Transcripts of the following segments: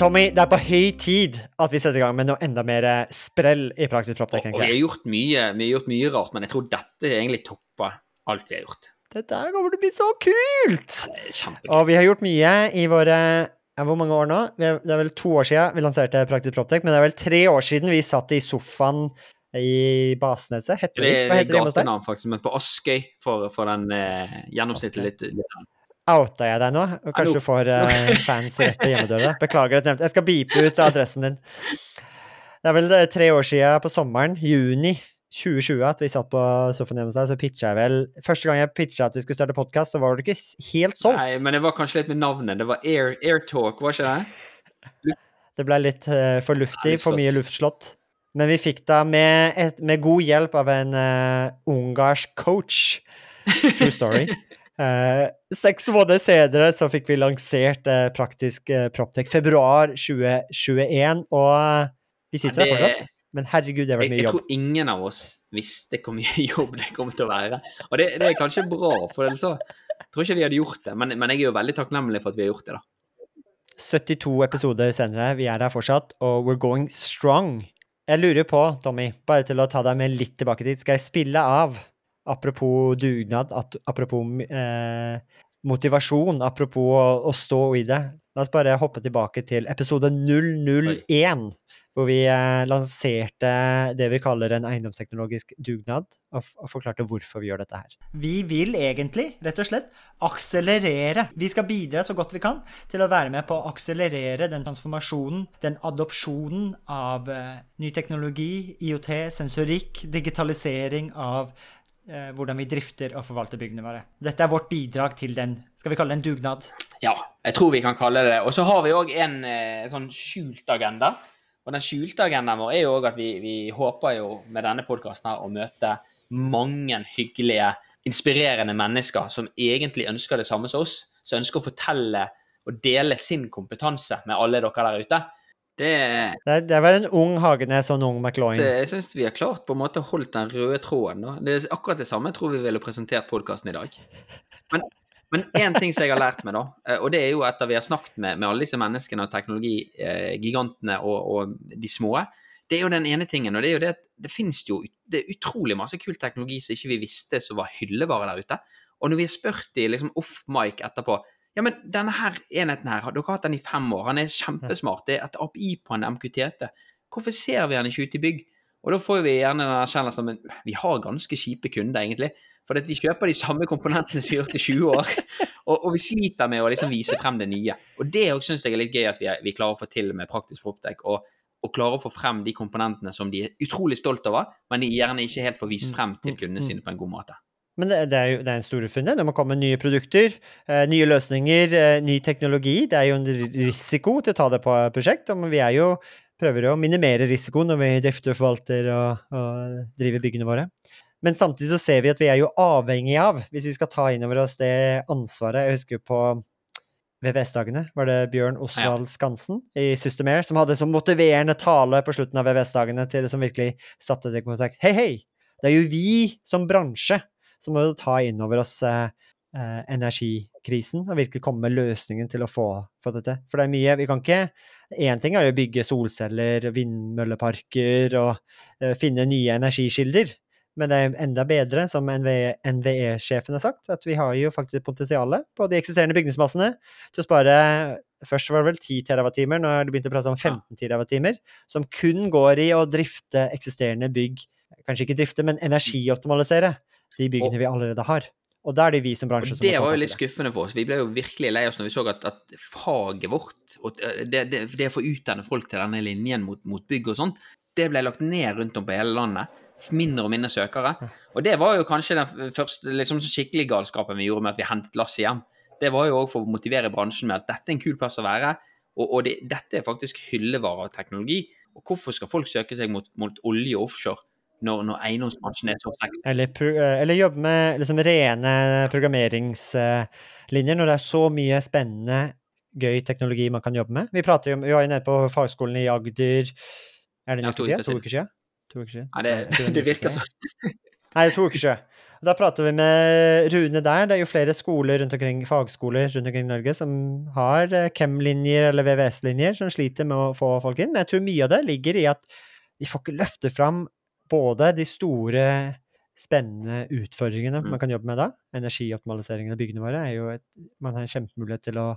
Tommy, det er på høy tid at vi setter i gang med noe enda mer eh, sprell i Praktisk Proptek. Proptech. vi, har gjort mye, vi har gjort mye rart, men jeg tror dette egentlig topper alt vi har gjort. Dette her kommer til å bli så kult! Og vi har gjort mye i våre ja, Hvor mange år nå? Det er vel to år siden vi lanserte Praktisk Proptech, men det er vel tre år siden vi satt i sofaen i Baseneset. Heter Det, hva er heter det det gatenavn, faktisk, men på Askøy for, for den eh, gjennomsnittlige litt Outa jeg deg nå? Og Kanskje Hallo. du får uh, fans rett på hjemmedøra? Beklager at jeg nevnte Jeg skal beepe ut adressen din. Det er vel eh, tre år siden på sommeren, juni 2020, at vi satt på sofaen hjemme hos deg, så pitcha jeg vel Første gang jeg pitcha at vi skulle starte podkast, så var du ikke helt solgt. Nei, men det var kanskje litt med navnet. Det var Air, Airtalk, var ikke det? Det ble litt uh, for luftig, for mye luftslott. Men vi fikk da med, et, med god hjelp av en uh, ungarsk coach. True story. Eh, seks måneder senere så fikk vi lansert eh, praktisk eh, Proptech februar 2021, og eh, vi sitter her fortsatt. Men herregud, det var mye Jeg, jeg jobb. tror ingen av oss visste hvor mye jobb det kom til å være. Og det, det er kanskje bra, for ellers så tror ikke vi hadde gjort det. Men, men jeg er jo veldig takknemlig for at vi har gjort det, da. 72 episoder senere, vi er her fortsatt, og we're going strong. Jeg lurer på, Tommy, bare til å ta deg med litt tilbake dit, skal jeg spille av, apropos dugnad, apropos eh, motivasjon, apropos å, å stå i det. La oss bare hoppe tilbake til episode 001, hvor vi eh, lanserte det vi kaller en eiendomsteknologisk dugnad, og, og forklarte hvorfor vi gjør dette her. Vi vil egentlig, rett og slett, akselerere. Vi skal bidra så godt vi kan til å være med på å akselerere den transformasjonen, den adopsjonen av eh, ny teknologi, IOT, sensorikk, digitalisering av eh, hvordan vi drifter og forvalter byggene våre. Dette er vårt bidrag til den, skal vi kalle det en dugnad? Ja, jeg tror vi kan kalle det det. Og så har vi òg en eh, sånn skjult agenda. Og den skjulte agendaen vår er jo òg at vi, vi håper jo med denne podkasten her å møte mange hyggelige, inspirerende mennesker som egentlig ønsker det samme som oss. Som ønsker å fortelle og dele sin kompetanse med alle dere der ute. Det, Det, det var en ung Hagenes og en ung McLoyne. det jeg syns vi har klart på en måte holdt den røde tråden. Da. Det er akkurat det samme jeg tror vi ville presentert podkasten i dag. Men men én ting som jeg har lært meg, da, eh, og det er jo etter vi har snakket med, med alle disse menneskene og teknologigigantene og, og de små, det er jo den ene tingen. Og det er jo det at det finnes jo det er utrolig masse kul teknologi som ikke vi visste som var hyllevare der ute. Og når vi har spurt de liksom off-mic etterpå Ja, men denne her enheten her, dere har hatt den i fem år, han er kjempesmart, det er et API på en MQTT. Hvorfor ser vi han ikke ute i bygg? Og da får vi gjerne den erkjennelsen men vi har ganske kjipe kunder, egentlig. For de kjøper de samme komponentene som har gjort i 20 år. Og, og vi sliter med å liksom vise frem det nye. Og det syns jeg er litt gøy at vi, vi klarer å få til med Praktisk Proptech. Og, og klarer å få frem de komponentene som de er utrolig stolt over, men de gjerne ikke helt får vist frem til kundene sine på en god måte. Men det, det er jo det er en stor funnet. Det må komme nye produkter, eh, nye løsninger, eh, ny teknologi. Det er jo en risiko til å ta det på prosjekt, og vi er jo prøver å minimere risiko når vi drifter og forvalter og, og driver byggene våre. Men samtidig så ser vi at vi er jo avhengig av, hvis vi skal ta inn over oss det ansvaret Jeg husker på VVS-dagene var det Bjørn Osvald Skansen i System Air som hadde sånn motiverende tale på slutten av VVS-dagene til som virkelig satte det i kontakt. Hei, hei! Det er jo vi som bransje som må vi ta inn over oss eh, eh, energikrisen og virkelig komme med løsningen til å få, få dette. For det er mye Vi kan ikke Én ting er å bygge solceller, vindmølleparker og eh, finne nye energikilder. Men det er enda bedre, som NVE-sjefen har sagt, at vi har jo faktisk potensialet på de eksisterende bygningsmassene til å spare Først var det vel 10 TWh, har de begynt å prate om 15 TWh, som kun går i å drifte eksisterende bygg. Kanskje ikke drifte, men energioptimalisere de byggene vi allerede har. Og da er det vi som bransje som må ta var jo litt skuffende for oss. Vi ble jo virkelig lei oss når vi så at, at faget vårt, og det, det, det å få utdanne folk til denne linjen mot, mot bygg og sånt, det ble lagt ned rundt om på hele landet. Mindre og mindre søkere. Og det var jo kanskje den første liksom, skikkelig galskapen vi gjorde med at vi hentet lasset hjem. Det var jo òg for å motivere bransjen med at dette er en kul plass å være, og, og det, dette er faktisk hyllevare av teknologi. Og hvorfor skal folk søke seg mot, mot olje og offshore? Når, når eiendomsbransjen er så sexy. Eller, eh, eller jobbe med liksom rene programmeringslinjer når det er så mye spennende, gøy teknologi man kan jobbe med. Vi, prater jo, vi var jo nede på fagskolen i Agder Er det en Ja, uke to siden? uker To siden. uker siden? To uker siden? Ja, det, det virker sånn. Nei, to uker siden. Da prater vi med Rune der. Det er jo flere skoler rundt omkring, fagskoler rundt omkring i Norge som har eh, chem-linjer eller VVS-linjer som sliter med å få folk inn. Men jeg tror mye av det ligger i at vi får ikke løfte fram både de store, spennende utfordringene Mm. man kan jobbe med da. Energioptimaliseringen av byggene våre er jo et, Man har en kjempemulighet til å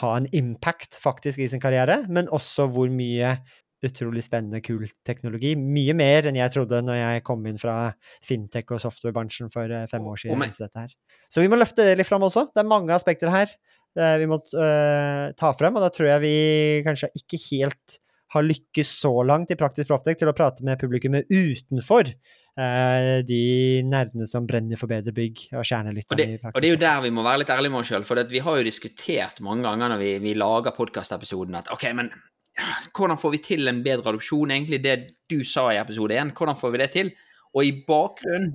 ha en impact faktisk i sin karriere, men også hvor mye utrolig spennende, kul teknologi. Mye mer enn jeg trodde når jeg kom inn fra fintech og softwarebransjen for eh, fem år siden. til dette her. Så vi må løfte det litt fram også. Det er mange aspekter her eh, vi må eh, ta frem, og da tror jeg vi kanskje ikke helt har lykkes så langt i Praktisk Proptek til å prate med publikummet utenfor eh, de nerdene som brenner for bedre bygg, og Og kjernelytterne det, i Praktisk og det er jo der vi må være litt ærlige med oss sjøl. For vi har jo diskutert mange ganger når vi, vi lager podkastepisoden at OK, men hvordan får vi til en bedre adopsjon? Egentlig det du sa i episode én. Hvordan får vi det til? Og i bakgrunnen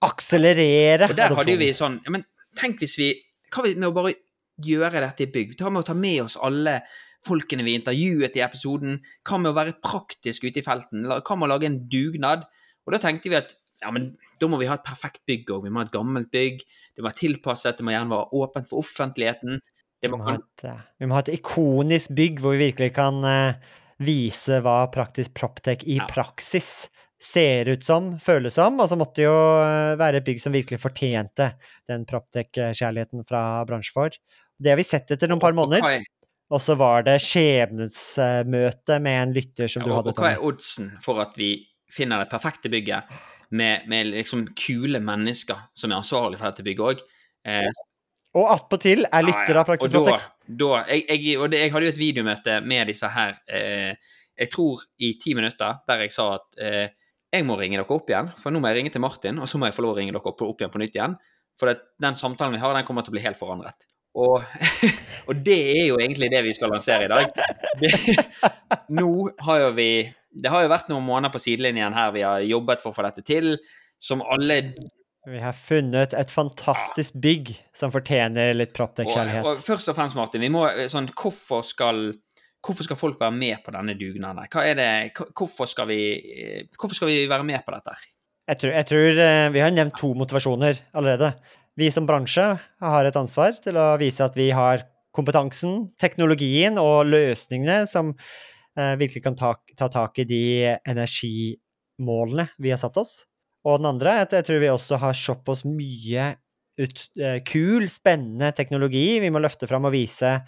Akselerere Og der hadde jo vi adopsjonen. sånn ja, Men tenk hvis vi Hva med å bare gjøre dette i bygg? Ta med å ta med oss alle folkene vi intervjuet i episoden. Hva med å være praktisk ute i felten? Hva med å lage en dugnad? Og da tenkte vi at ja, men da må vi ha et perfekt bygg òg. Vi må ha et gammelt bygg. Det må være tilpasset, det må gjerne være åpent for offentligheten. Det Vi må må, ha et, eh, vi må ha et ikonisk bygg hvor vi virkelig kan uh, vise hva Praktisk Proptech i Ja. praksis ser ut som, føles som, og så måtte det jo eh, være et bygg som virkelig fortjente den Proptech-kjærligheten fra bransjen vår. Det har vi sett etter noen par måneder, er- og så var det skjebnesmøte med en lytter som du og, hadde. og hva er oddsen for at vi finner det perfekte bygget med, med liksom kule mennesker som er ansvarlig for dette bygget òg? Eh, Og attpåtil er lytter av Praktisk Og da, da jeg, jeg, og det, jeg hadde jo et videomøte med disse her eh, Jeg tror i ti minutter der jeg sa at eh, jeg må ringe dere opp igjen, for nå må jeg ringe til Martin, og så må jeg få lov å ringe dere opp, opp igjen på nytt igjen. For det, den samtalen vi har, den kommer til å bli helt forandret. Og, og det er jo egentlig det vi skal lansere i dag. Det, nå har jo vi Det har jo vært noen måneder på sidelinjen her vi har jobbet for å få dette til, som alle Vi har funnet et fantastisk bygg som fortjener litt Og, Proptech-kjærlighet. og først og fremst, Martin, vi må sånn Hvorfor skal Hvorfor skal folk være med på denne dugnaden? Hva er det, hvorfor, skal vi, eh, hvorfor skal vi være med på dette? Jeg tror, jeg tror eh, Vi har nevnt to motivasjoner allerede. Vi som bransje har et ansvar til å vise at vi har kompetansen, teknologien og løsningene som eh, virkelig kan ta, ta tak i de energimålene vi har satt oss. Og den andre er at jeg tror vi også har sett oss mye ut, eh, kul, spennende teknologi vi må løfte fram og vise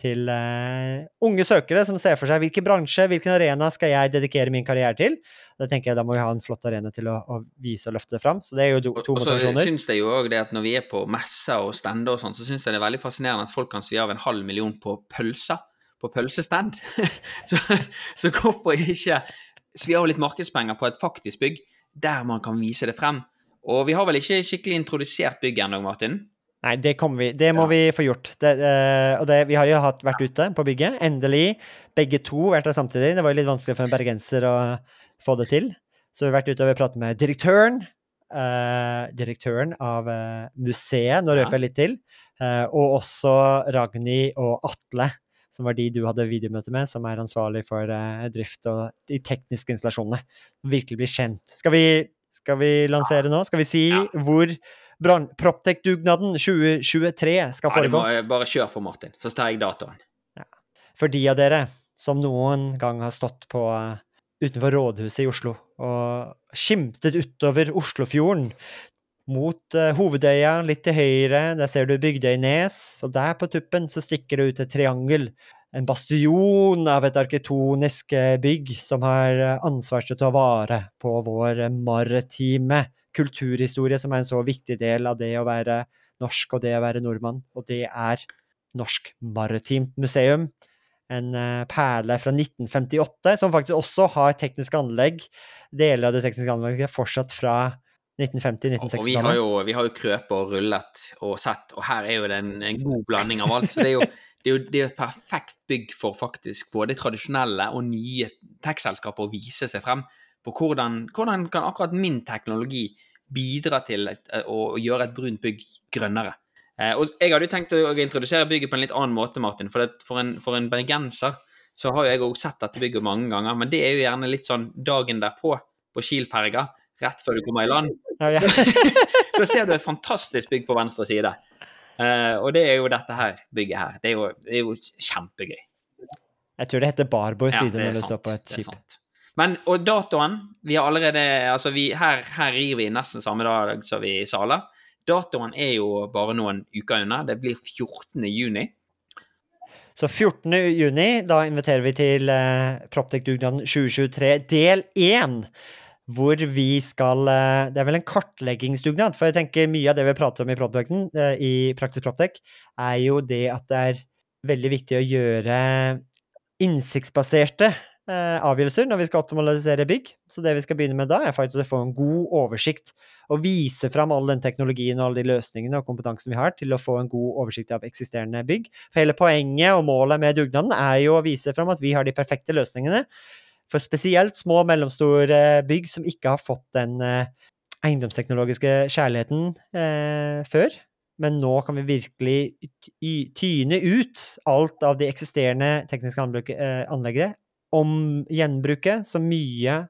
til eh, unge søkere som ser for seg hvilken bransje, hvilken arena skal jeg dedikere min karriere til. Da tenker jeg da må vi ha en flott arena til å, å vise og løfte det fram. Så det er jo do, Og, to og så motivasjoner. syns jeg jo også det at når vi er på messer og stender og sånn, så syns jeg det er veldig fascinerende at folk kan svi av en halv million på pølser. På pølsestand. så, så hvorfor ikke svi av litt markedspenger på et faktisk bygg, der man kan vise det frem? Og vi har vel ikke skikkelig introdusert bygget ennå, Martin? Nei, det kommer vi. Det må Ja. vi få gjort. Det, uh, og det, vi har jo hatt, vært ute på bygget. Endelig. Begge to vært der samtidig. Det var jo litt vanskelig for en bergenser å få det til. Så vi har vært ute og vi pratet med direktøren. Uh, direktøren av uh, museet, nå røper jeg litt til. og også Ragnhild og Atle, som var de du hadde videomøte med, som er ansvarlig for drift og de tekniske installasjonene. Virkelig bli kjent. Skal vi, skal vi lansere nå? Skal vi si Ja. hvor Proptech-dugnaden 2023 skal Ja, foregå? må, bare kjør på, Martin, så tar jeg datoen. For de av dere som noen gang har stått på eh, utenfor rådhuset i Oslo og skimtet utover Oslofjorden mot uh, Hovedøya, litt til høyre, der ser du Bygdøynes, og der på tuppen så stikker det ut et triangel. En bastion av et arkitektonisk eh, bygg som har eh, ansvar til å ta vare på vår eh, maritime kulturhistorie, som er en så viktig del av det å være norsk og det å være nordmann, og det er Norsk Maritimt Museum en eh, perle fra 1958, som faktisk også har tekniske anlegg. Deler av det tekniske anlegget er fortsatt fra Og vi har 1950-1960-tallet. jo, vi har jo krøpet og rullet og sett, og her er jo det en, en god blanding av alt. Så det er jo, det er jo, det er et perfekt bygg for faktisk både tradisjonelle og nye tech-selskaper å vise seg frem på hvordan, hvordan kan akkurat min teknologi bidra til et, å gjøre et brunt bygg grønnere. Eh, og jeg hadde jo tenkt å introdusere bygget på en litt annen måte, Martin. For, det, for, en, for en bergenser så har jo jeg òg sett dette bygget mange ganger. Men det er jo gjerne litt sånn dagen derpå, på Kiel-ferga, rett før du kommer i land. Ja, ja. da ser du et fantastisk bygg på venstre side. Eh, og det er jo dette her bygget her. Det er jo, det er jo kjempegøy. Jeg tror det heter Barborg side er når du står på et det er skip. sant. Men, og datoen Vi har allerede Altså, vi, her, her rir vi nesten samme dag som vi Sala. Datoen er jo bare noen uker unna. Det blir 14. juni. Så 14. juni, da inviterer vi til uh, Proptech-dugnaden 2023 del 1. Hvor vi skal eh, Det er vel en kartleggingsdugnad. For jeg tenker mye av det vi prater om i Proptech, eh, i Praktisk Proptech, er jo det at det er veldig viktig å gjøre innsiktsbaserte eh, avgjørelser når vi skal optimalisere bygg. Så det vi skal begynne med da, er faktisk å få en god oversikt og vise fram all den teknologien og alle de løsningene og kompetansen vi har, til å få en god oversikt av eksisterende bygg. For hele poenget og målet med dugnaden er jo å vise fram at vi har de perfekte løsningene for spesielt små og mellomstore bygg som ikke har fått den eh, eiendomsteknologiske kjærligheten eh, før. Men nå kan vi virkelig tyne ut alt av de eksisterende tekniske eh, anleggene, om gjenbruke så mye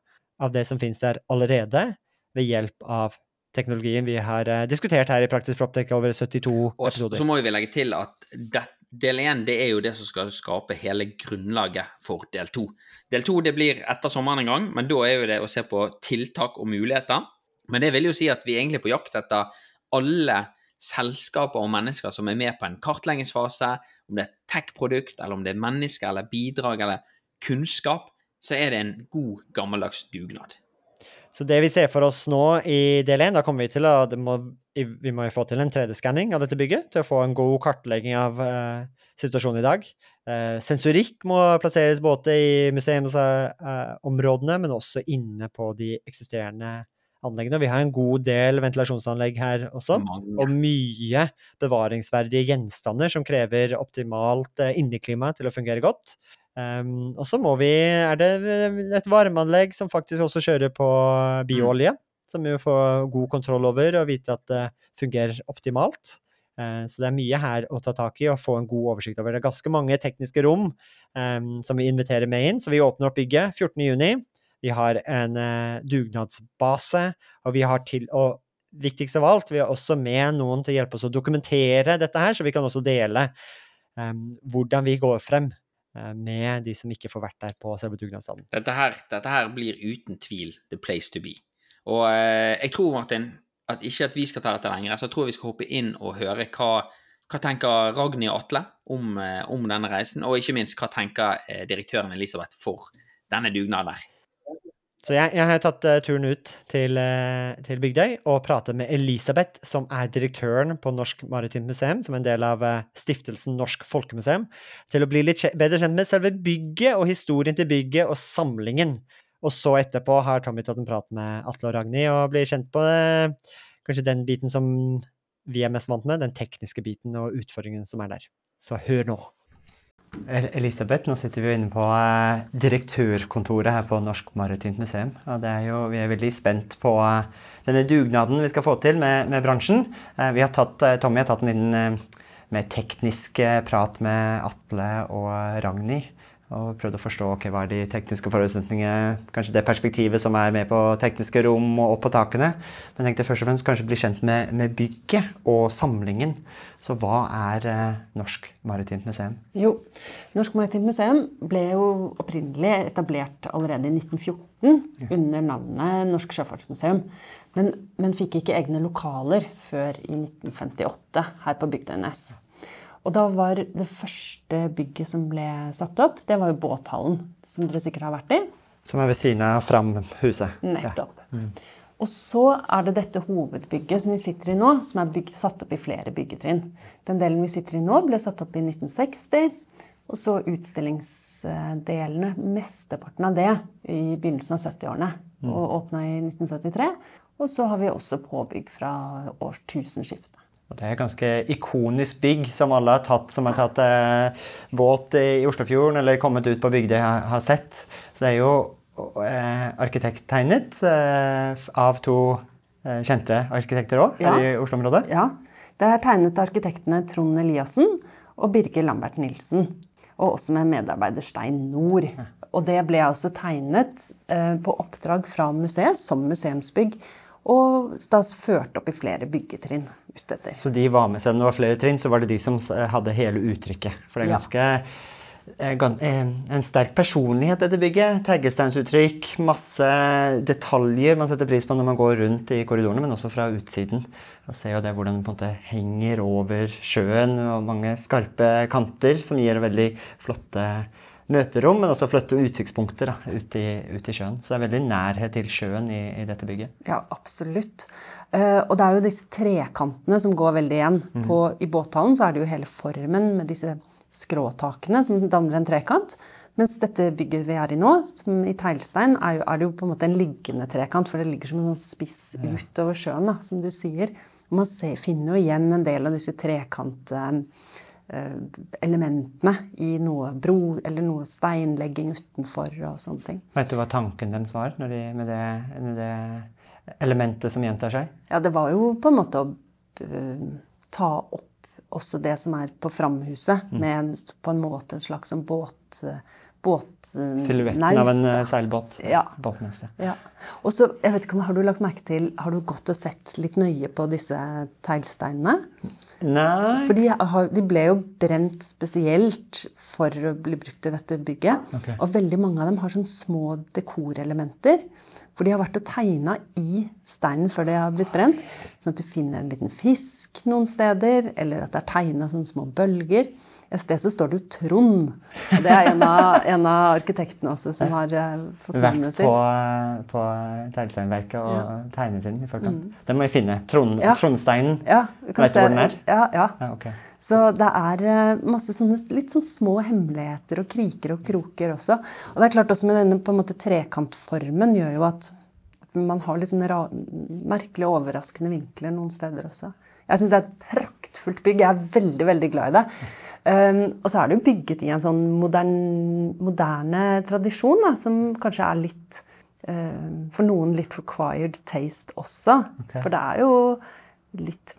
av det som finnes der allerede, ved hjelp av teknologien vi har eh, diskutert her i Praktisk Proptek over 72 Og så episoder. så må vi legge til at det, del én det er jo det som skal skape hele grunnlaget for del to. Del to det blir etter sommeren en gang, men da er jo det å se på tiltak og muligheter. Men det vil jo si at vi er egentlig på jakt etter alle selskaper og mennesker som er med på en kartleggingsfase, om det er tech-produkt, eller om det er mennesker eller bidrag eller kunnskap, så er det en god, gammeldags dugnad. Så det vi ser for oss nå i del 1, da kommer vi til å må, Vi må få til en 3D-skanning av dette bygget til å få en god kartlegging av uh, situasjonen i dag. Uh, sensorikk må plasseres både i museumsområdene, men også inne på de eksisterende anleggene. Vi har en god del ventilasjonsanlegg her også. Mange. Og mye bevaringsverdige gjenstander som krever optimalt eh, inneklima til å fungere godt. Um, og så må vi Er det et varmeanlegg som faktisk også kjører på bioolje? Som vi får god kontroll over og vite at det fungerer optimalt. Eh, så det er mye her å ta tak i og få en god oversikt over. Det er ganske mange tekniske rom em, som vi inviterer med inn, så vi åpner opp bygget 14.6. Vi har en eh, dugnadsbase, og vi har til Og viktigst av alt, vi har også med noen til å hjelpe oss å dokumentere dette her, så vi kan også dele hvordan vi går frem med de som ikke får vært der på selve dugnadsdagen. Dette dette her blir uten tvil the place to be. Og eh, jeg tror, Martin, at ikke at vi skal ta dette lenger, så jeg tror vi skal hoppe inn og høre hva, hva tenker Ragnhild og Atle om, eh, om denne reisen, og ikke minst hva tenker eh, direktøren Elisabeth for denne dugnaden der. Så jeg, jeg har tatt eh, turen ut til, eh, til Bygdøy og pratet med Elisabeth, som er direktøren på Norsk Maritimt Museum, som er en del av eh, stiftelsen Norsk Folkemuseum, til å bli litt bedre kjent med selve bygget og historien til bygget og samlingen. Og så etterpå har Tommy tatt en prat med Atle og Ragnhild og blir kjent på kanskje den biten som vi er mest vant med, den tekniske biten og utfordringen som er der. Så hør nå. Elisabeth, nå sitter vi jo inne på eh, direktørkontoret her på Norsk Maritimt Museum. Og er jo, vi er veldig spent på eh, denne dugnaden vi skal få til med, med bransjen. Eh, har tatt, Tommy har tatt en liten mer teknisk prat med Atle og Ragnhild. Og prøvd å forstå okay, hva er de tekniske forutsetningene, kanskje det perspektivet som er med på tekniske rom og opp på takene. Men jeg tenkte først og fremst kanskje bli kjent med, med bygget og samlingen. Så hva er eh, Norsk Maritimt Museum? Jo, Norsk Maritimt Museum ble jo opprinnelig etablert allerede i 1914 under navnet Norsk Sjøfartsmuseum, men, men fikk ikke egne lokaler før i 1958 her på Bygdøynes. Og da var det første bygget som ble satt opp, det var jo båthallen, som dere sikkert har vært i. Som er ved siden av Fram-huset. Nettopp. Og så er det dette hovedbygget som vi sitter i nå, som er bygg, satt opp i flere byggetrinn. Den delen vi sitter i nå, ble satt opp i 1960. Og så utstillingsdelene, mesteparten av det, i begynnelsen av 70-årene. Og åpna i 1973. Og så har vi også påbygg fra årtusenskiftet. Og det er et ganske ikonisk bygg som alle har tatt, som har tatt eh, båt i Oslofjorden eller kommet ut på Bygdøy har, har sett. Så det er jo eh, arkitekttegnet eh, av to eh, kjente arkitekter òg, Ja. her i Oslo-området. Ja. Det er tegnet arkitektene Trond Eliassen og Birger Lambert Nilsen. Og også med medarbeider Stein Nord. Og det ble altså tegnet eh, på oppdrag fra museet som museumsbygg. Og da ført opp i flere byggetrinn utetter. Så de var med, selv om det var flere trinn, så var det de som hadde hele uttrykket. For det er ganske Ja eh, en sterk personlighet, dette bygget. Teglsteinsuttrykk, masse detaljer man setter pris på når man går rundt i korridorene, men også fra utsiden. Og ser jo det hvordan det på en måte henger over sjøen, og mange skarpe kanter som gir veldig flotte møterom, men også flotte utsiktspunkter da, ut, i, ut i sjøen. Så det er veldig nærhet til sjøen i, i dette bygget. Ja, absolutt. Uh, og det er jo disse trekantene som går veldig igjen. På, I båthallen så er det jo hele formen med disse skråtakene som danner en trekant. Mens dette bygget vi er i nå, som i teglstein, er, jo, er det jo på en måte en liggende trekant. For det ligger som en sånn spiss utover sjøen, da, som du sier. Og man ser, finner jo igjen en del av disse trekantelementene i noe bro eller noe steinlegging utenfor og sånne ting. Vet du hva tanken deres var når de, med, det, med det elementet som gjentar seg? Ja, det var jo på en måte å uh, ta opp også det som er på framhuset, med en, på en måte en slags sånn båt... båt Silhuetten av en da. eh, seilbåt. Ja. Ja. Ja. Og så, jeg vet ikke om, Har du lagt merke til, har du gått og sett litt nøye på disse teglsteinene? Nei For de, har, de ble jo brent spesielt for å bli brukt i dette bygget. Okay. Og veldig mange av dem har sånne små dekorelementer. For de har vært og tegna i steinen før de har blitt brent. Sånn at du finner en liten fisk noen steder, eller at det er tegna sånne små bølger. Et sted så står det jo Trond. Og det er en av, en av arkitektene også som har eh, fått navnet sitt. Vært på teglsteinverket og Ja. Mm. tegnet inn i forkant. Den må vi finne. Trond, Ja. Trondsteinen. Ja, Vet du se- hvor den er? Ja, ja. Ja, okay. Så det er eh, masse sånne litt sånn små hemmeligheter og kriker og kroker også. Og det er klart også med denne på en måte trekantformen gjør jo at man har litt sånne merkelige overraskende vinkler noen steder også. Jeg syns det er et praktfullt bygg. Jeg er veldig, veldig glad i det. Um, og så er det jo bygget i en sånn modern, moderne tradisjon, da, som kanskje er litt uh, For noen litt required taste også. Okay. For det er jo litt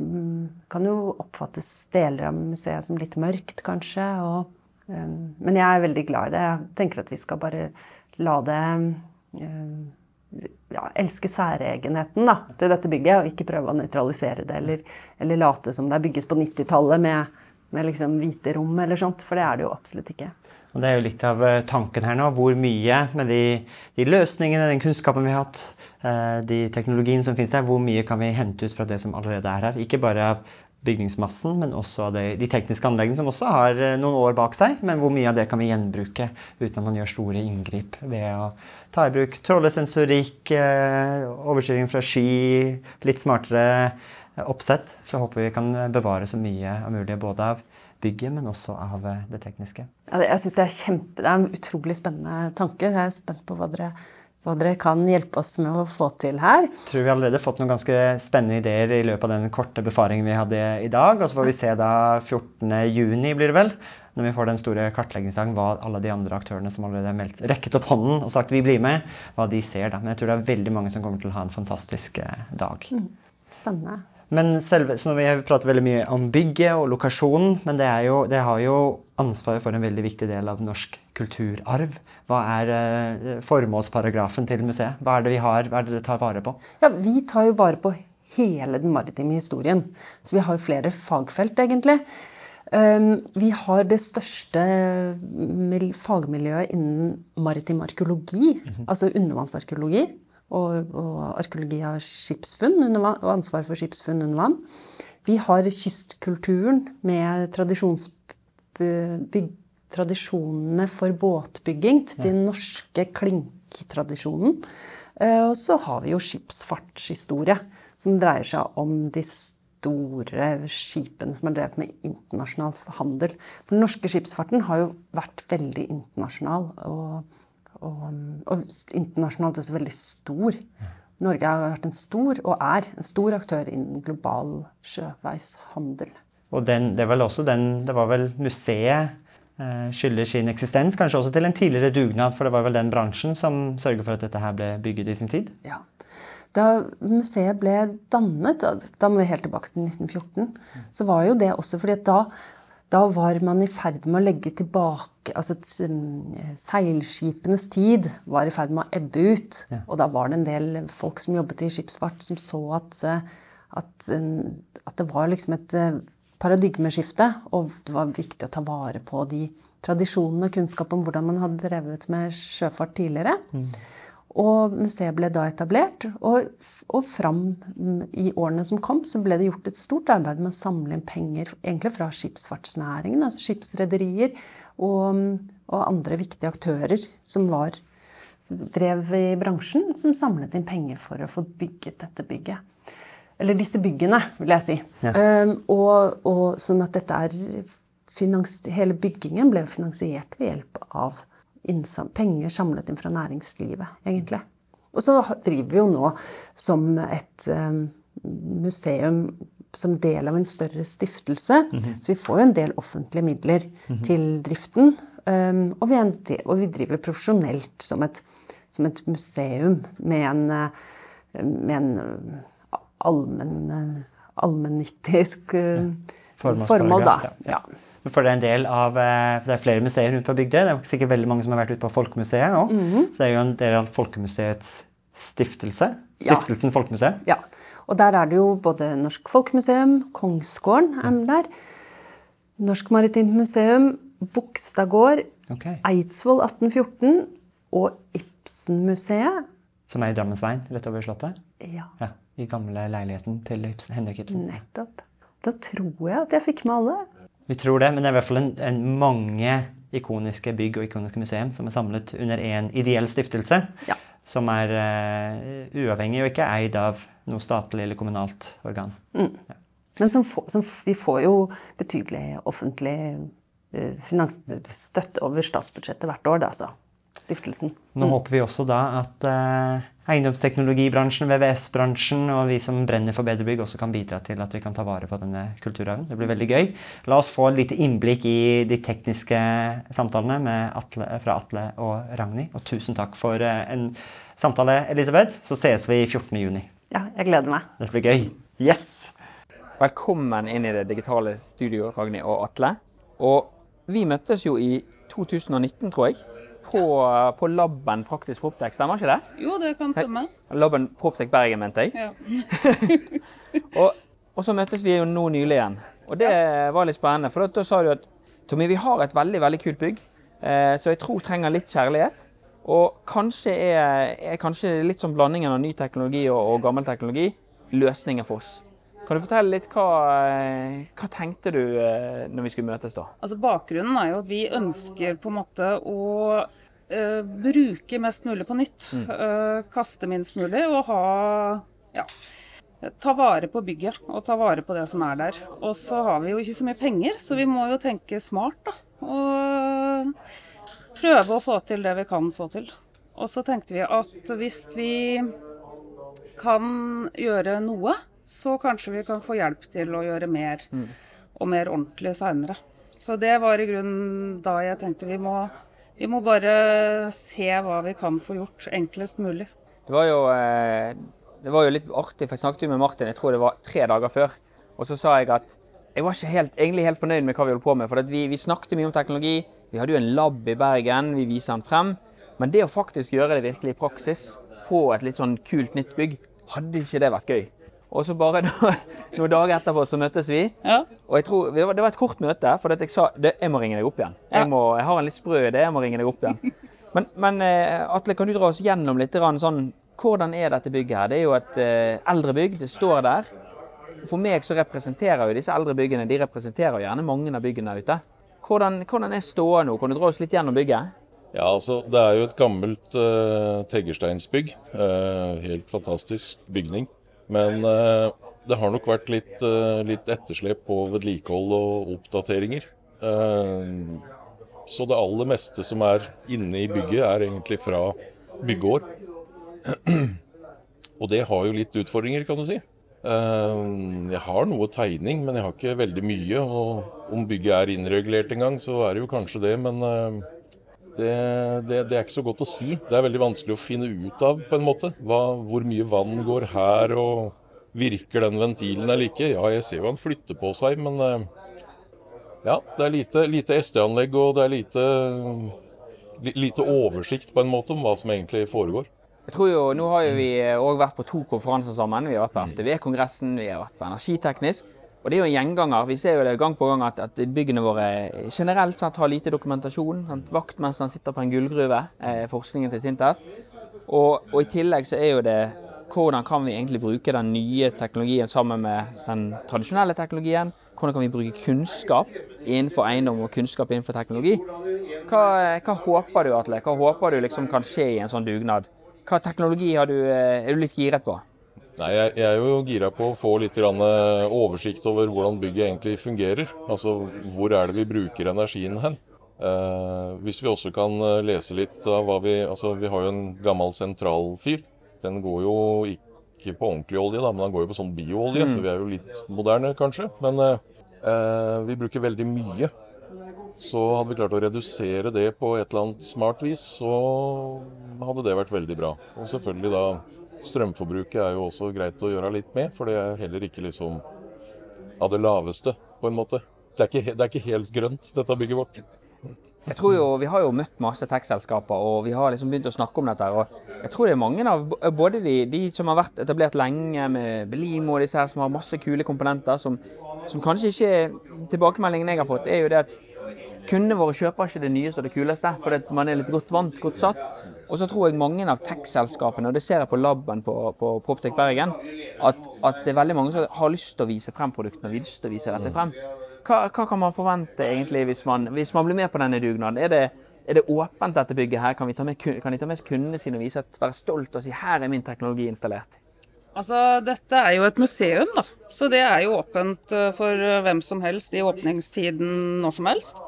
Kan jo oppfattes deler av museet som litt mørkt, kanskje. Og, um, men jeg er veldig glad i det. Jeg tenker at vi skal bare la det um, ja, elske særegenheten da, til dette bygget, og ikke prøve å nøytralisere det, eller, eller late som det er bygget på 90-tallet med, med liksom hvite rom eller sånt, for det er det jo absolutt ikke. Og det er jo litt av eh, tanken her nå. Hvor mye med de, de løsningene, den kunnskapen vi har hatt, eh, de teknologiene som finnes der, hvor mye kan vi hente ut fra det som allerede er her? Ikke bare av bygningsmassen, men også av de, tekniske anleggene som også har eh, noen år bak seg. Men hvor mye av det kan vi gjenbruke uten at man gjør store inngrip ved å ta i bruk trålesensorikk, overstyring fra sky, litt smartere oppsett. Så håper vi kan bevare så mye av mulig både av bygget, men også av eh, det tekniske. Ja, jeg synes det er kjempe, det er en utrolig spennende tanke. Jeg er spent på hva dere, hva dere kan hjelpe oss med å få til her. Jeg tror vi allerede har fått noen ganske spennende ideer i løpet av den korte befaringen vi hadde i dag. Og så får vi se da 14. juni, blir det vel, når vi får den store kartleggingsdagen, hva alle de andre aktørene som allerede har meldt, rekket opp hånden og sagt vi blir med, hva de ser da. Men jeg tror det er veldig mange som kommer til å ha en fantastisk eh, dag. Spennende. Men selve, så nå vil jeg prate veldig mye om bygget og lokasjonen, men det, jo, det har jo ansvaret for en veldig viktig del av norsk kulturarv. Hva er eh, formålsparagrafen til museet? Hva er det vi har, hva er det dere tar vare på? Ja, vi tar jo vare på hele den maritime historien. Så vi har jo flere fagfelt, egentlig. Um, vi har det største fagmiljøet innen maritim arkeologi, altså undervannsarkeologi. Og, og arkeologi av skipsfunn under vann, og ansvar for skipsfunn under vann. Vi har kystkulturen med tradisjonene for båtbygging, den norske klinktradisjonen. Eh, Og så har vi jo skipsfartshistorie, som dreier seg om de store skipene som har drevet med internasjonal handel. For den norske skipsfarten har jo vært veldig internasjonal, og, og, og internasjonalt også veldig stor. Norge har vært en stor, og er, en stor aktør innen global sjøveishandel. Og den, det, var også den, det var vel museet eh, skylder sin eksistens kanskje også til en tidligere dugnad, for det var vel den bransjen som sørger for at dette her ble bygget i sin tid? Ja. Da museet ble dannet, da må vi helt tilbake til 1914, så var jo det også fordi at da, da var man i ferd med å legge tilbake Altså seilskipenes tid var i ferd med å ebbe ut. Ja. Og da var det en del folk som jobbet i skipsfart, som så at, at, at det var liksom et paradigmeskifte, og det var viktig å ta vare på de tradisjonene og kunnskap om hvordan man hadde drevet med sjøfart tidligere. Mm. Og museet ble da etablert. Og, og, fram i årene som kom, så ble det gjort et stort arbeid med å samle inn penger egentlig fra skipsfartsnæringen, altså skipsrederier og, og, andre viktige aktører som var, drev i bransjen, som samlet inn penger for å få bygget dette bygget. Eller disse byggene, vil jeg si. Ja. Um, og, og, sånn at dette er Hele byggingen ble finansiert ved hjelp av penger samlet inn fra næringslivet, egentlig. Og så driver vi jo nå som et um, museum som del av en større stiftelse. Mm -hmm. Så vi får jo en del offentlige midler mm -hmm. til driften. Um, og, vi del, og, vi driver profesjonelt som et, som et museum med en, med en allmenn, allmennyttig uh, formål, da. Ja. For det er en del av, eh, det er flere museer rundt på Bygdøy. Det er sikkert veldig mange som har vært ute på Folkemuseet òg. Mm -hmm. Så det er jo en del av Folkemuseets stiftelse. Stiftelsen ja. Folkemuseet. Ja. Og der er det jo både Norsk Folkemuseum, Kongsgården er der, Norsk Maritimt Museum, Bogstadgård, okay. Eidsvoll 1814 og Ibsenmuseet. Som er i Drammensveien, rett over Slottet? Ja. ja. I gamle leiligheten til Henrik Ibsen. Nettopp. Da tror jeg at jeg fikk med alle. Vi tror det, men det er i hvert fall en, en mange ikoniske bygg og ikoniske museum som er samlet under én ideell stiftelse. Ja. Som er uh, uavhengig og ikke eid av noe statlig eller kommunalt organ. Mm. Ja. Men som, få, som, vi får jo betydelig offentlig uh, finansstøtte over statsbudsjettet hvert år, da, altså. Stiftelsen. Nå mm. håper vi også da at eh, eiendomsteknologibransjen, VVS-bransjen og vi som brenner for bedre bygg, også kan bidra til at vi kan ta vare på denne kulturarven. Det blir veldig gøy. La oss få litt innblikk i de tekniske samtalene Atle, fra Atle og Ragnhild. Og tusen takk for eh, en samtale, Elisabeth. Så ses vi 14.6. Ja, jeg gleder meg. Det blir gøy. Yes! Velkommen inn i det digitale studioet, Ragnhild og Atle. Og vi møttes jo i 2019, tror jeg på, på Labben praktisk proptek, stemmer ikke det? Jo, det kan stemme. Labben Proptek Bergen, mente jeg. Ja. og, og, så møttes vi jo nå nylig igjen. Og det ja. var litt spennende. For da, sa du at Tommy, vi har et veldig veldig kult bygg, eh, så jeg tror trenger litt kjærlighet. Og kanskje er, er kanskje litt sånn blandingen av ny teknologi og, og gammel teknologi løsningen for oss. Kan du fortelle litt hva, hva tenkte du eh, når vi skulle møtes da? Altså Bakgrunnen er jo at vi ønsker på en måte å uh, bruke mest mulig på nytt. Mm. Uh, kaste minst mulig og ha ja, ta vare på bygget og ta vare på det som er der. Og så har vi jo ikke så mye penger, så vi må jo tenke smart, da. Og prøve å få til det vi kan få til. Og så tenkte vi at hvis vi kan gjøre noe så kanskje vi kan få hjelp til å gjøre mer mm. og mer ordentlig seinere. Så det var i grunnen da jeg tenkte vi må, vi må bare se hva vi kan få gjort enklest mulig. Det var jo, eh, det var jo litt artig, for jeg snakket jo med Martin jeg tror det var tre dager før. Og så sa jeg at jeg var ikke helt, egentlig helt fornøyd med hva vi holdt på med. For vi, vi snakket mye om teknologi. Vi hadde jo en lab i Bergen, vi viser den frem. Men det å faktisk gjøre det virkelig i praksis på et litt sånn kult nytt bygg, hadde ikke det vært gøy? Og så bare da, noen dager etterpå så møttes vi. Ja. Og jeg tror, Det var et kort møte, for jeg sa det, jeg må ringe deg opp igjen. Jeg, må, jeg har en litt sprø idé, jeg må ringe deg opp igjen. Men, men eh, Atle, kan du dra oss gjennom litt sånn, hvordan er dette bygget her? Det er jo et uh, eldre bygg, det står der. For meg så representerer jo disse eldre byggene de representerer gjerne mange av byggene der ute. Hvordan, hvordan er ståa nå? Kan du dra oss litt gjennom bygget? Ja, altså Det er jo et gammelt uh, teglsteinsbygg. Uh, helt fantastisk bygning. Men eh, det har nok vært litt, eh, litt etterslep på vedlikehold og oppdateringer. Eh, så det aller meste som er inne i bygget, er egentlig fra byggeår. Og det har jo litt utfordringer, kan du si. Jeg har noe tegning, men jeg har ikke veldig mye. Og om bygget er innregulert en gang, så er det jo kanskje det. Men det, det, det, er ikke så godt å si. Det er veldig vanskelig å finne ut av, på en måte. Hva, hvor mye vann går her, og virker den ventilen eller ikke? Ja, jeg ser jo han flytter på seg, men eh, ja, det er lite, lite SD-anlegg, og det er lite, lite oversikt på en måte om hva som egentlig foregår. Jeg tror jo, Nå har jo vi òg vært på to konferanser sammen. Vi har vært på FTV-kongressen, vi har vært på Energiteknisk. Og det er jo en gjenganger. Vi ser jo det gang på gang at, at byggene våre generelt sett har lite dokumentasjon. Sant? Vaktmesteren sitter på en gullgruve, eh, forskningen til Sintef. Og, og, i tillegg så er jo det hvordan kan vi egentlig bruke den nye teknologien sammen med den tradisjonelle teknologien? Hvordan kan vi bruke kunnskap innenfor eiendom og kunnskap innenfor teknologi? Hva, hva håper du Atle? Hva håper du liksom kan skje i en sånn dugnad? Hva teknologi du, eh, er du litt giret på? Nei, jeg, jeg, er jo gira på å få litt eh, oversikt over hvordan bygget egentlig fungerer. Altså hvor er det vi bruker energien hen. Eh, hvis vi også kan eh, lese litt av hva vi Altså vi har jo en gammel sentralfyr. Den går jo ikke på ordentlig olje, da, men den går jo på sånn bioolje, mm. så vi er jo litt moderne kanskje. Men eh, vi bruker veldig mye. Så hadde vi klart å redusere det på et eller annet smart vis, så hadde det vært veldig bra. Og selvfølgelig da Strømforbruket er jo også greit å gjøre litt med, for det er heller ikke liksom av det laveste, på en måte. Det er ikke, det er ikke helt grønt, dette bygget vårt. Jeg tror jo, Vi har jo møtt masse tekstselskaper og vi har liksom begynt å snakke om dette. og Jeg tror det er mange av både de, de som har vært etablert lenge med Belimo og disse her som har masse kule komponenter, som, som kanskje ikke Tilbakemeldingen jeg har fått, er jo det at Kundene våre kjøper ikke det nyeste og det kuleste, fordi man er litt godt vant, godt satt. Og så tror jeg mange av tech-selskapene, og det ser jeg på laben på, på Proptech Bergen, at, at, det er veldig mange som har lyst til å vise frem produktene og lyst til å vise dette frem. Hva, hva kan man forvente egentlig hvis man, hvis man, blir med på denne dugnaden? Er det, er det åpent, dette bygget her? Kan, ta med, kan de ta med kundene sine og vise at, være stolt og si her er min teknologi installert? Altså, Dette er jo et museum, da. Så det er jo åpent eh, for hvem som helst i åpningstiden når som helst.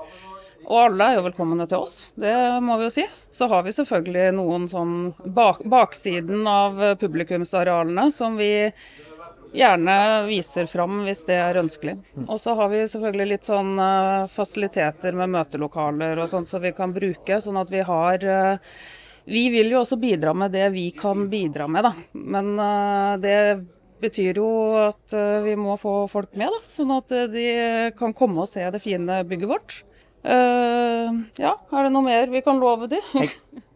Og alle er jo velkomne til oss, det må vi jo si. Så har vi selvfølgelig noen sånn bak baksiden av publikumsarealene som vi gjerne viser fram hvis det er ønskelig. Og så har vi selvfølgelig litt sånn uh, fasiliteter med møtelokaler og sånt som vi kan bruke, sånn at vi har uh, Vi vil jo også bidra med det vi kan bidra med, da. Men uh, det betyr jo at vi må få folk med, da. Sånn at de kan komme og se det fine bygget vårt. Uh, ja, er det noe mer vi kan love de? jeg,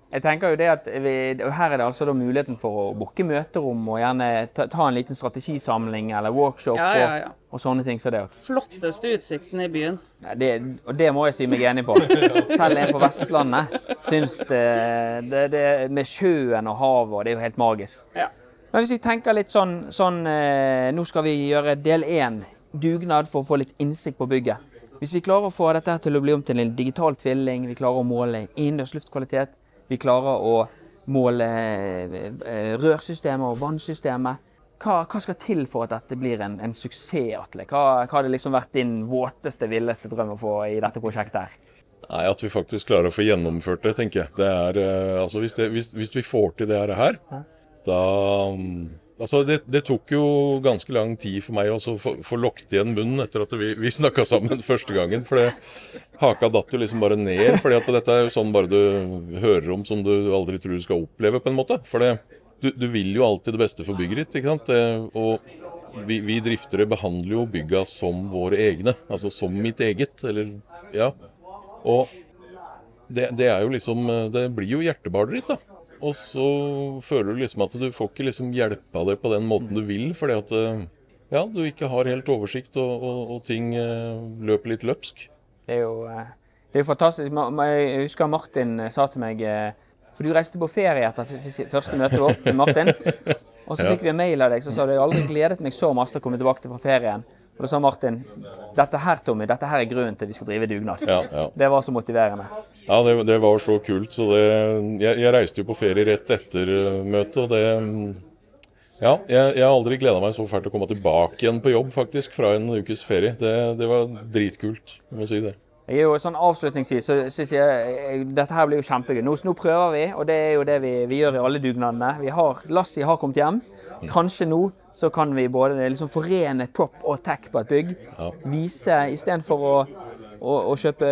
jeg, tenker jo det at vi, Her er det altså muligheten for å booke møterom og gjerne ta, ta, en liten strategisamling eller workshop ja, ja, ja. Og, og, sånne ting. Så det. Flotteste utsikten i byen. Det, og det må jeg si meg enig på. Selv en fra Vestlandet syns det, det, det, Med sjøen og havet, og det er jo helt magisk. Men hvis vi tenker litt sånn, sånn eh, Nå skal vi gjøre del én, dugnad for å få litt innsikt på bygget. Hvis vi klarer å få dette til å bli om til en digital tvilling, vi klarer å måle innendørs luftkvalitet, vi klarer å måle eh, rørsystemet og vannsystemet, hva, hva, skal til for at dette blir en, en suksess, Atle? Hva, hva har det liksom vært din våteste, villeste drøm å få i dette prosjektet? her? Nei, At vi faktisk klarer å få gjennomført det, tenker jeg. Det er, eh, altså hvis, det, hvis, hvis vi får til det her, da mm, Altså, det, det, tok jo ganske lang tid for meg å få lukket igjen munnen etter at vi, vi snakka sammen første gangen. For det, haka datt jo liksom bare ned. fordi at dette er jo sånn bare du hører om som du aldri tror du skal oppleve, på en måte. For du, du, vil jo alltid det beste for bygget ditt. ikke sant? Og vi, vi, driftere behandler jo bygga som våre egne. Altså som mitt eget. Eller ja. Og det, det er jo liksom Det blir jo hjertebarnet ditt, da. Og så føler du liksom at du får ikke liksom hjelpa det på den måten du vil, fordi at eh, ja, du ikke har helt oversikt, og, og, og ting eh, løper litt løpsk. Det er jo eh, det er fantastisk. Jeg husker Martin sa til meg For du reiste på ferie etter første møtet vårt med Martin. Og så fikk vi en mail av deg så sa du aldri gledet meg så masse til å komme tilbake fra ferien. Og da sa Martin dette her Tommy, dette her er grunnen til at vi skal drive dugnad. Ja, ja. Det var så motiverende. Ja, det, det var så kult. Så det, jeg, jeg, reiste jo på ferie rett etter uh, møtet, og det Ja, jeg, jeg har aldri gleda meg så fælt til å komme tilbake igjen på jobb, faktisk, fra en ukes ferie. Det, det var dritkult, må si det. Jeg er jo sånn Avslutningsvis så syns jeg eh, dette her blir jo kjempegøy. Nå, nå prøver vi, og det er jo det vi, vi gjør i alle dugnadene. Vi har, Lassie har kommet hjem. Kanskje nå så kan vi både liksom forene prop og tech på et bygg. Vise istedenfor å, å, å kjøpe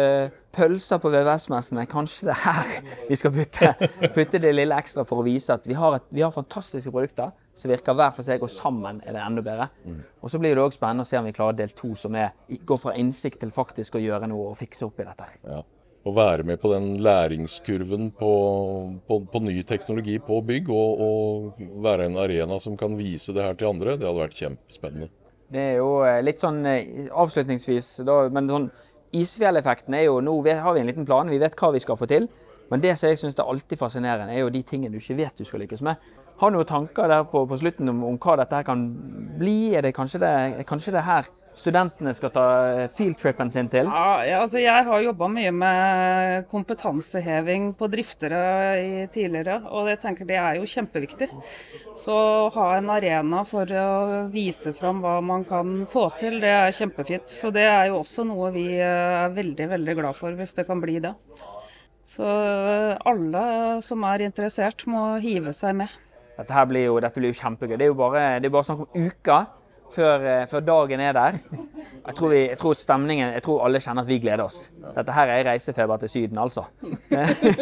pølser på VVS-messene, kanskje det er her vi skal putte, putte det lille ekstra for å vise at vi har, et, vi har fantastiske produkter som virker hver for seg, og sammen er det enda bedre. Og så blir det òg spennende å se om vi klarer del to, som er, går fra innsikt til faktisk å gjøre noe og fikse opp i dette. Ja. Å være med på den læringskurven på, på, på ny teknologi på bygg, og, og, være en arena som kan vise det her til andre, det hadde vært kjempespennende. Det er jo eh, litt sånn eh, avslutningsvis, da, men sånn Isfjelleffekten er jo Nå har vi en liten plan, vi vet hva vi skal få til. Men det som jeg syns er alltid fascinerende, er jo de tingene du ikke vet du skal lykkes med. Har du noen tanker der på, på slutten om, om, hva dette her kan bli? Er det kanskje det, kanskje det her studentene skal ta fieldtrippen sin til? Ja, altså jeg har jobba mye med kompetanseheving på driftere tidligere, og jeg tenker det er jo kjempeviktig. Så å ha en arena for å vise fram hva man kan få til, det er kjempefint. Så det er jo også noe vi er veldig, veldig glad for, hvis det kan bli det. Så alle som er interessert, må hive seg med. Dette, blir jo, dette blir jo kjempegøy. Det er jo bare, det er bare snakk om uker før, eh, før, dagen er der. Jeg tror, vi, jeg tror, stemningen, jeg tror alle kjenner at vi gleder oss. Dette her er reisefeber til Syden, altså.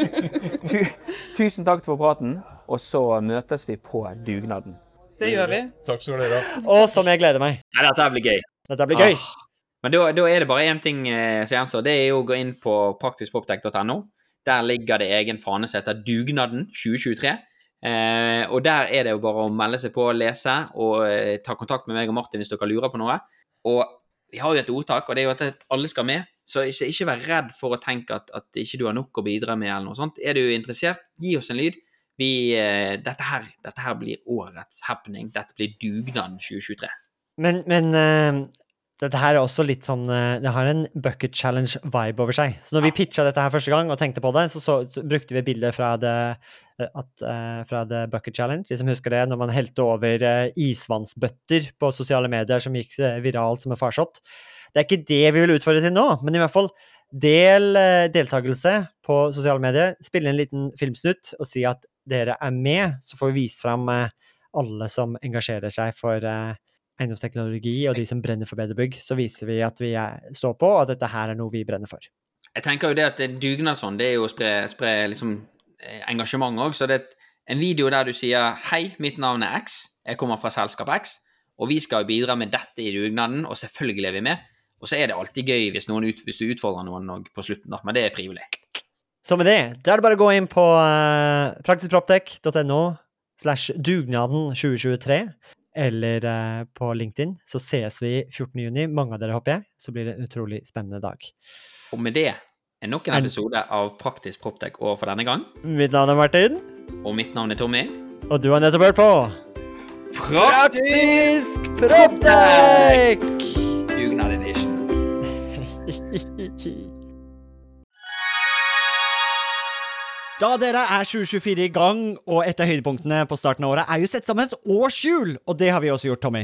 Tusen takk for praten, og så møtes vi på dugnaden. Det gjør vi. Takk skal dere ha. Og som jeg gleder meg. Nei, dette blir gøy. Dette blir gøy. Ah. Men da, da, er det bare én ting eh, som gjenstår. Det er jo å gå inn på praktiskproptech.no. Der ligger det egen fane som heter Dugnaden 2023. Eh, og der er det jo bare å melde seg på, og lese og eh, ta kontakt med meg og Martin hvis dere lurer på noe. Og vi har jo et ordtak, og det er jo at alle skal med. Så ikke, ikke vær redd for å tenke at, at ikke du har nok å bidra med, eller noe sånt. Er du interessert, gi oss en lyd. Vi, eh, dette, her, dette, her, blir årets happening. Dette blir dugnaden 2023. Men, men uh, dette her er også litt sånn uh, Det har en bucket challenge-vibe over seg. Så når vi pitcha dette her første gang og tenkte på det, så, så, så brukte vi et bilde fra det Eh, at, uh, fra The Bucket Challenge. De som husker det, når man helte over uh, isvannsbøtter på sosiale medier som gikk viralt som en farsott. Det er ikke det vi vil utfordre til nå, men i hvert fall del deltakelse på sosiale medier. Spille en liten filmsnutt og si at dere er med, så får vi vise fram alle som engasjerer seg for eiendomsteknologi, og de som brenner for bedre bygg. Så viser vi at vi står på, og at dette her er noe vi brenner for. Jeg tenker jo det at dugnad sånn, det er jo å spre, spre liksom Eh, engasjement òg. Så det er en video der du sier 'Hei, mitt navn er X. Jeg kommer fra selskap X.' Og vi skal bidra med dette i dugnaden, og selvfølgelig er vi med. Og så er det alltid gøy hvis, ut, hvis du utfordrer noen på slutten, da. Men det er frivillig. Så med det, da er det bare å gå inn på uh, eh, praktiskproptek.no slash dugnaden 2023, eller uh, på LinkedIn. Så ses vi 14.6. Mange av dere, håper jeg. Så blir det en utrolig spennende dag. Og med det nok en episode av Praktisk Proptek over for denne gang. Mitt navn er Martin. Og mitt navn er Tommy. Og du har nettopp hørt på Praktisk Proptek! Dugnad edition. Da dere er 2024 i gang, og et av høydepunktene på starten av året er jo sett sammen et årshjul, og det har vi også gjort, Tommy.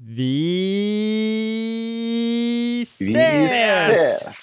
Vi Vi ses!